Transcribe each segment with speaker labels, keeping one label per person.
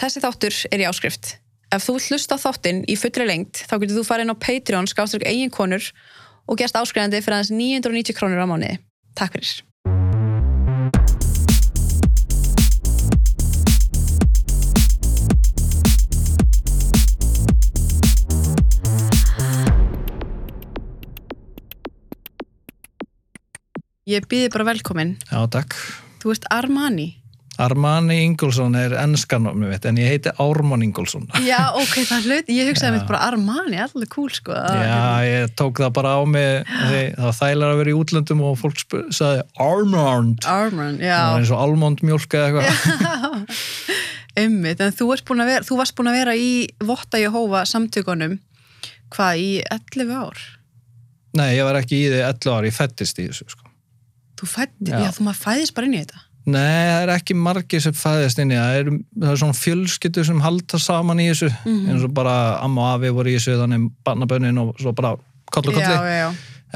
Speaker 1: Þessi þáttur er í áskrift. Ef þú hlusta þáttinn í fullri lengt þá getur þú farið inn á Patreon skáströkk eigin konur og gerst áskrifandi fyrir aðeins 990 krónur á mánuði. Takk fyrir. Ég býði bara velkomin.
Speaker 2: Já, takk.
Speaker 1: Þú ert Armani.
Speaker 2: Armani Ingolson er ennskan en ég heiti Ármann Ingolson.
Speaker 1: Já, ok, það er hlut. Ég hugsaði mitt bara Armani, allir cool, sko.
Speaker 2: Já, ég tók það bara á mig það þælar að vera í útlöndum og fólk sagði Armand.
Speaker 1: Armand, já.
Speaker 2: Það er eins og almond mjólk eða eitthvað.
Speaker 1: Einmitt, en þú, vera, þú varst búin að vera í Votta Jehova samtökunum hvað, í 11 ár?
Speaker 2: Nei, ég var ekki í því 11 ár, ég fættist í þessu, sko.
Speaker 1: Þú fættist, já. já, þú maður fæðist bara inn í þetta?
Speaker 2: Nei, það er ekki margir sem fæðist inn í það er, það er svona fjölskyttu sem halda saman í þessu. Mm -hmm. eins og bara amma og afi voru í þessu þannig barnabönnin og svo bara kollu kolli.
Speaker 1: Já, já,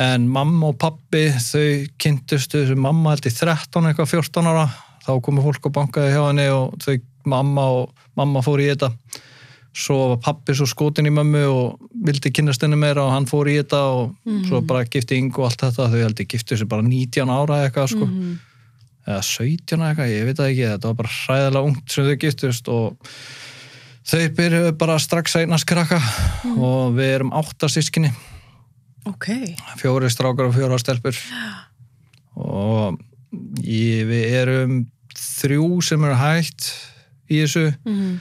Speaker 2: en mamma og pappi þau kynntustu þessu mamma held í 13 eitthvað 14 ára. Þá komu fólk og bankaði hjá henni og þau mamma og mamma fór í þetta. Svo var pappi svo skotin í mömmu og vildi kynast henni meira og hann fór í þetta og mm -hmm. svo bara gifti yngu og allt þetta. Þau held í gifti þessu bara 19 ára eitthvað sko. Mm -hmm eða 17 eitthvað, ég veit það ekki þetta var bara hræðilega ungt sem þau giftust og þau byrjuðu bara strax að einast krakka mm. og við erum áttasískinni
Speaker 1: okay.
Speaker 2: fjóri strákar og fjóra stelpur og ég, við erum þrjú sem eru hægt í þessu mm.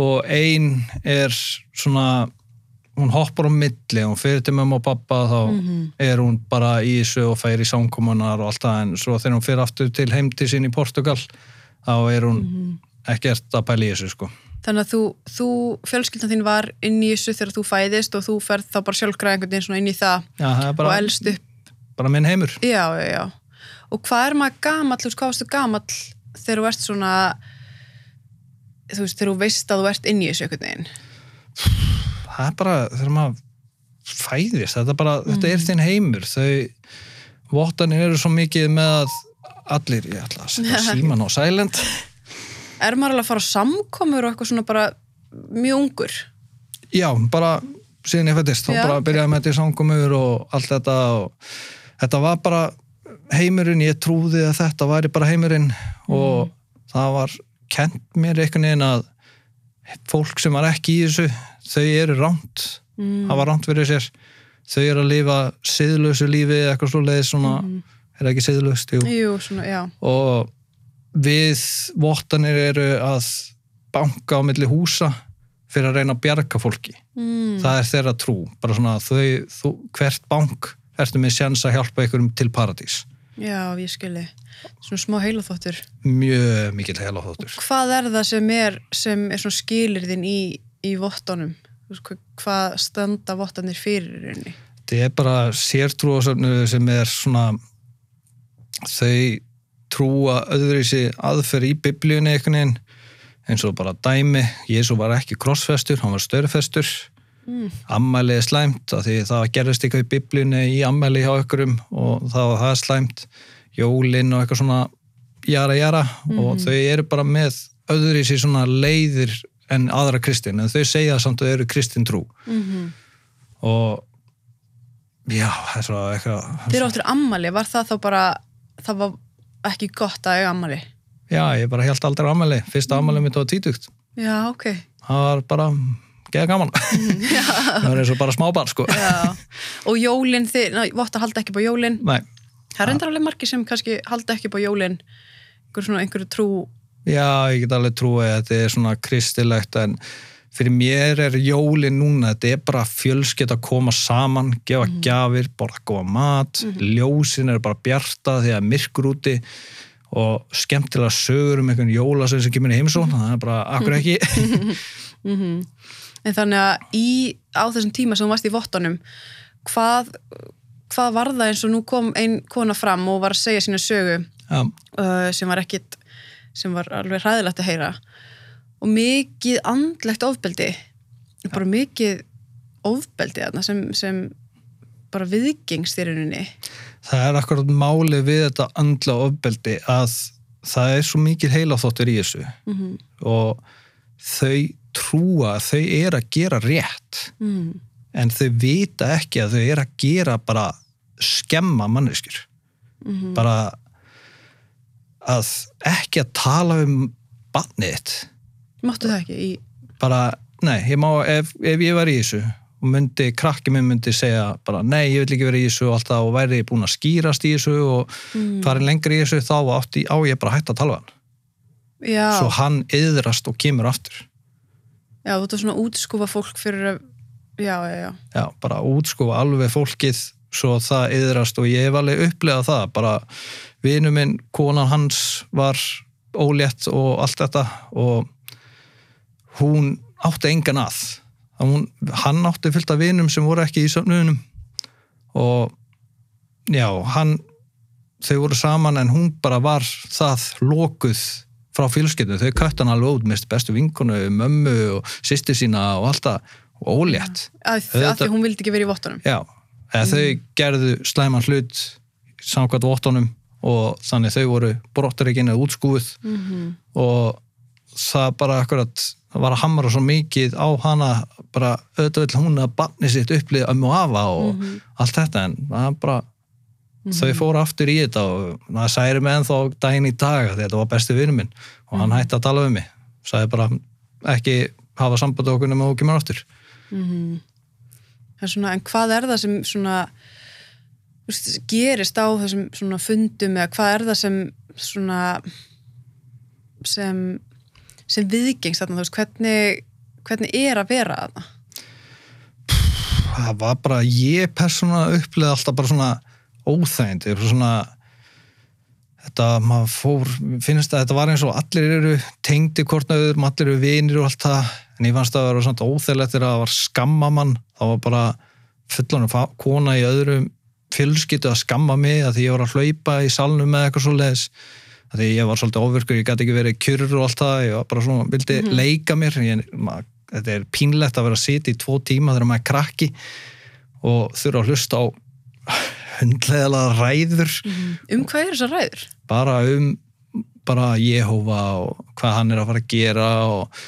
Speaker 2: og einn er svona hún hoppar á milli, hún fyrir til mamma og pappa þá mm -hmm. er hún bara í þessu og fær í samkomunar og allt það en svo þegar hún fyrir aftur til heimti sín í Portugal þá er hún mm -hmm. ekkert að pæla í þessu sko.
Speaker 1: Þannig að þú, þú fjölskyldan þín var inn í þessu þegar þú fæðist og þú ferð þá bara sjálfgræð einhvern veginn svona inn í það,
Speaker 2: já, það bara,
Speaker 1: og elst upp.
Speaker 2: Bara minn heimur.
Speaker 1: Já, já, og hvað er maður gamall, hvað varstu gamall þegar þú ert svona þú veist, þegar þú veist að þú ert inn í þessu einhvern veginn
Speaker 2: það er bara, þegar maður fæðist, þetta er bara, mm. þetta er þinn heimur þau, vottanir eru svo mikið með að allir, ég ætla að setja síman á silent
Speaker 1: Er maður alveg að fara samkomur og eitthvað svona bara mjög ungur?
Speaker 2: Já, bara síðan ég fættist, þá bara byrjaði með þetta í samkomur og allt þetta og þetta var bara heimurinn, ég trúði að þetta væri bara heimurinn mm. og það var kent mér einhvern veginn að fólk sem var ekki í þessu þau eru ránt. Mm. hafa ránt fyrir sér. Þau eru að lifa siðlösu lífi eitthvað leiðis svona. Mm. er ekki siðlöst?
Speaker 1: Jú, Jú svona,
Speaker 2: og við vottanir eru að banka á milli húsa fyrir að reyna að bjarga fólki. Mm. það er þeirra trú. Svona þau, þú, hvert bank ertu með sjans að hjálpa ykkurum til paradís.
Speaker 1: Já, ég skilji. Svona smá heilaþóttur
Speaker 2: mjög mikil heilaþóttur
Speaker 1: Hvað er það sem er, sem er svona skilirðin í í vottunum hvað standa vottanir fyrir henni?
Speaker 2: Það er bara sértrúasöfnu sem er svona þau trúa öðru í sig aðferð í biblíunni einhvern veginn eins og bara dæmi, Jésu var ekki krossfestur, hann var störfestur mm. ammælið er slæmt því það gerðist eitthvað í biblíunni í ammæli hjá okkurum og það var það slæmt jólinn og eitthvað svona jara jara mm. og mhm. þau eru bara með öðru í sig svona leiðir en aðra kristin, en þau segja samt að þau eru kristin trú. Mm -hmm. og já, það er svo eitthvað
Speaker 1: Þeir áttur ammali, var það þá bara það var ekki gott að eiga ammali?
Speaker 2: Já, ég bara held aldrei ammali fyrsta mm. ammali mitt var títugt
Speaker 1: Já, ok.
Speaker 2: Það var bara, geða gaman. Mm, það var eins og bara smábar sko.
Speaker 1: Já. Og jólinn, þið vottar halda ekki på jólinn
Speaker 2: Nei.
Speaker 1: Það er endur alveg margi sem kannski halda ekki på jólinn einhverju trú
Speaker 2: Já, ég get alveg trúið að þetta er svona kristilegt en fyrir mér er jólin núna, þetta er bara fjölskytt að koma saman, gefa mm. gafir, borða góða mat, mm. ljósin er bara bjarta að myrkur úti og skemmtilega sögur um einhvern jólasvein sem kemur í heimsón, það er bara akkur ekki.
Speaker 1: Mm -hmm. En þannig að í, á þessum tíma sem þú varst í vottanum, hvað, hvað var það eins og nú kom einn kona fram og var að segja sína sögu uh, sem var ekkit sem var alveg hræðilegt að heyra og mikið andlegt ofbeldi ja. bara mikið ofbeldi þarna sem, sem bara viðgengst í rauninni
Speaker 2: Það er akkurat máli við þetta andla ofbeldi að það er svo mikið heilaþóttur í þessu mm -hmm. og þau trúa að þau er að gera rétt
Speaker 1: mm.
Speaker 2: en þau vita ekki að þau er að gera bara skemma manneskjur
Speaker 1: Mm
Speaker 2: bara að ekki að tala um barnið
Speaker 1: Máttu það ekki í
Speaker 2: bara, nei, ég má, ef, ef ég var í þessu og myndi, krakki minn myndi segja bara, nei, ég vil ekki vera í þessu og alltaf og væri búin að skýrast í þessu og
Speaker 1: mm.
Speaker 2: farin lengri í þessu, þá átti, á ég bara að hætta að tala hann.
Speaker 1: Já,
Speaker 2: Svo hann yðrast og kemur aftur.
Speaker 1: já, þú ert að svona útskúfa fólk fyrir að Já, já, já
Speaker 2: Já, bara útskofa alveg fólkið svo það yðrast og ég hef alveg upplegað það, bara vinu minn, konan hans var ólétt og allt þetta og hún átti engan að. Hún, hann átti fyllt af vinum sem voru ekki í söfnunum og já, hann þau voru saman en hún bara var það lokuð frá fjölskyldinu, þau kött hann alveg út mest bestu vinkunu, mömmu og sýsti sína og allt það. Og ólétt.
Speaker 1: Að, að því hún vildi ekki verið í vottunum.
Speaker 2: Já, eða þau gerðu slæman hlut samkvæmt vottunum og þannig þau voru brottarikinn eða útskúið
Speaker 1: mm -hmm.
Speaker 2: og það bara akkurat var að hamra svo mikið á hana bara auðvitað vill hún að barni sitt upplið ömmu og afa og
Speaker 1: Mhm.
Speaker 2: allt þetta en það bara þau fóru aftur í þetta og það særi mig ennþá daginn í dag að þetta var besti vinur minn og hann hætti að tala um mig sagði bara ekki hafa samband okkur nema þú kemur aftur
Speaker 1: Mhm. En, svona, en hvað er það sem svona veist, gerist á þessum fundum eða hvað er það sem svona sem sem viðgengst þarna, veist, hvernig hvernig er að vera þarna?
Speaker 2: Það var bara, ég persónulega uppleði alltaf bara svona óþægindi, svona þetta, maður fór, finnst að þetta var eins og allir eru tengdi kortnaður, allir eru vinir og allt það, en ég fannst að það vera svona óþægilegt þegar það var skammamann, það var bara fullanum kona í öðrum fjölskyttu að skamma mig að því ég var að hlaupa í salnum með eitthvað svo leiðis að því ég var svolítið ofirkur, ég gæti ekki verið kjurur og allt það, ég var bara svona, vildi leika mér. Ég, maður, þetta er pínlegt að vera að sitja í tvo tíma þegar maður er krakki og þurfa að hlusta á hundlegalega ræður.
Speaker 1: Um hvað er þessar ræður?
Speaker 2: bara um bara Jehova og hvað hann er að fara að gera og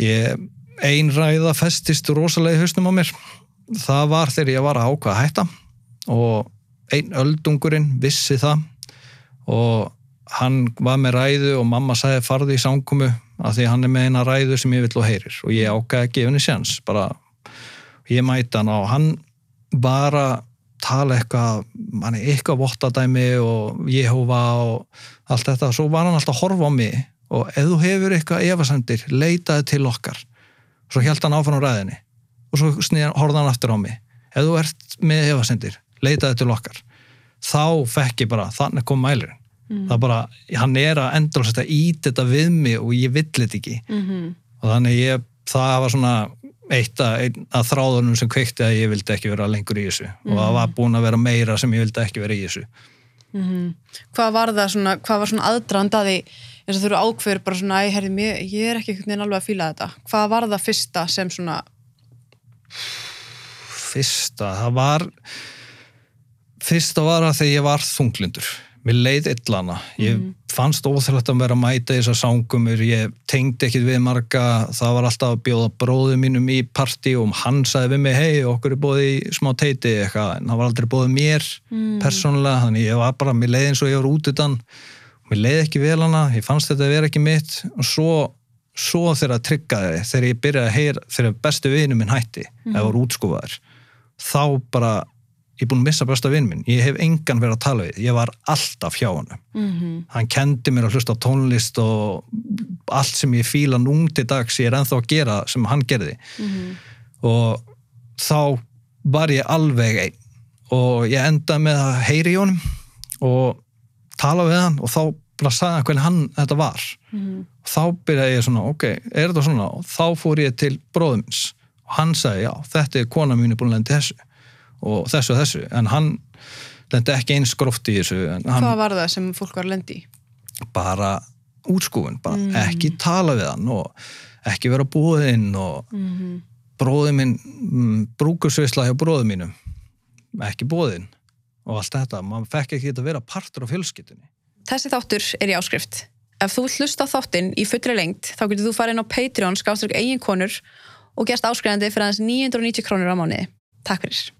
Speaker 2: ég ein ræða festist rosalega í hausnum á mér. Það var þegar ég var að ákvaða að hætta og einn öldungurinn vissi það og hann var með ræðu og mamma sagði farði í samkomu að því hann er með eina ræðu sem ég vill og heyrir og ég ákvaði að gefa henni sjans bara, ég mæta hann og hann bara tala eitthvað, manni, eitthvað vottadæmi og Jehova og allt þetta, svo var hann alltaf að horfa á mig og ef þú hefur eitthvað efasendir, leitaði til okkar. Svo held hann áfram á ræðinni. Og svo horfði hann aftur á mig. Ef þú ert með efasendir, leitaði til okkar. Þá fekk ég bara, þannig kom mælirinn. Mm. það bara, hann er að endur að ít þetta við mig og ég vill þetta ekki.
Speaker 1: Mm -hmm.
Speaker 2: og þannig ég, það var svona eitt að, að þráðunum sem kveikti að ég vildi ekki vera lengur í þessu. Og það var búin að vera meira sem ég vildi ekki vera í þessu.
Speaker 1: Hvað var það svona, hvað var svona aðdrandaði eins og þú eru ákveður bara svona, herri, mér, ég er ekki einhvern veginn alveg að fíla þetta. Hvað var það fyrsta sem svona,
Speaker 2: fyrsta, það var fyrsta var að þegar ég var þunglindur. Mér leið illana, ég fannst óþrætt að vera að mæta þessar sangumur ég tengdi ekkit við marga. Það var alltaf að bjóða bróðu mínum í partí og hann sagði við mig, hei, okkur er bóðið í smá teiti eitthvað, en það var aldrei bóðið mér mm. persónulega, þannig ég var bara mér leið eins og ég var út utan mér leið ekki vel hana, ég fannst þetta að vera ekki mitt. Og svo, svo þegar það tryggaði, þegar ég byrjaði að heyra þegar bestu vinu minn hætti, mm. eða var útskúfaður þá bara ég er búin að missa besta vinn minn, ég hef engan verið að tala við, ég var alltaf hjá hann
Speaker 1: mm -hmm.
Speaker 2: hann kendi mér að hlusta á tónlist og allt sem ég fíla nú til dags ég er ennþá að gera sem hann gerði. Og þá var ég alveg einn. Og ég endaði með að heyri í honum og tala við hann og þá bara sagði hann hvernig hann þetta var. Og þá byrjaði ég svona, ok, er þetta svona? Og þá fór ég til bróðumins og hann sagði, já, þetta er kona mín er búin að lendi þessu og þessu og þessu, en hann lendi ekki eins gróft í þessu hann
Speaker 1: hvað var það sem fólk var að lendi
Speaker 2: bara útskúfun, bara ekki tala við hann og ekki vera búðinn og
Speaker 1: Mm -hmm.
Speaker 2: bróði minn mm, brúkursvisla hjá bróði mínum. Ekki búðinn og allt þetta, maður fekk ekki þetta að vera partur á fjölskyttunni
Speaker 1: Þessi þáttur er í áskrift. ef þú hlusta þáttinn í fullri lengt þá getur þú farið inn á Patreon skáströkk eigin konur og gerst áskrifandi fyrir aðeins 990 krónur á mánuði. Takk fyrir.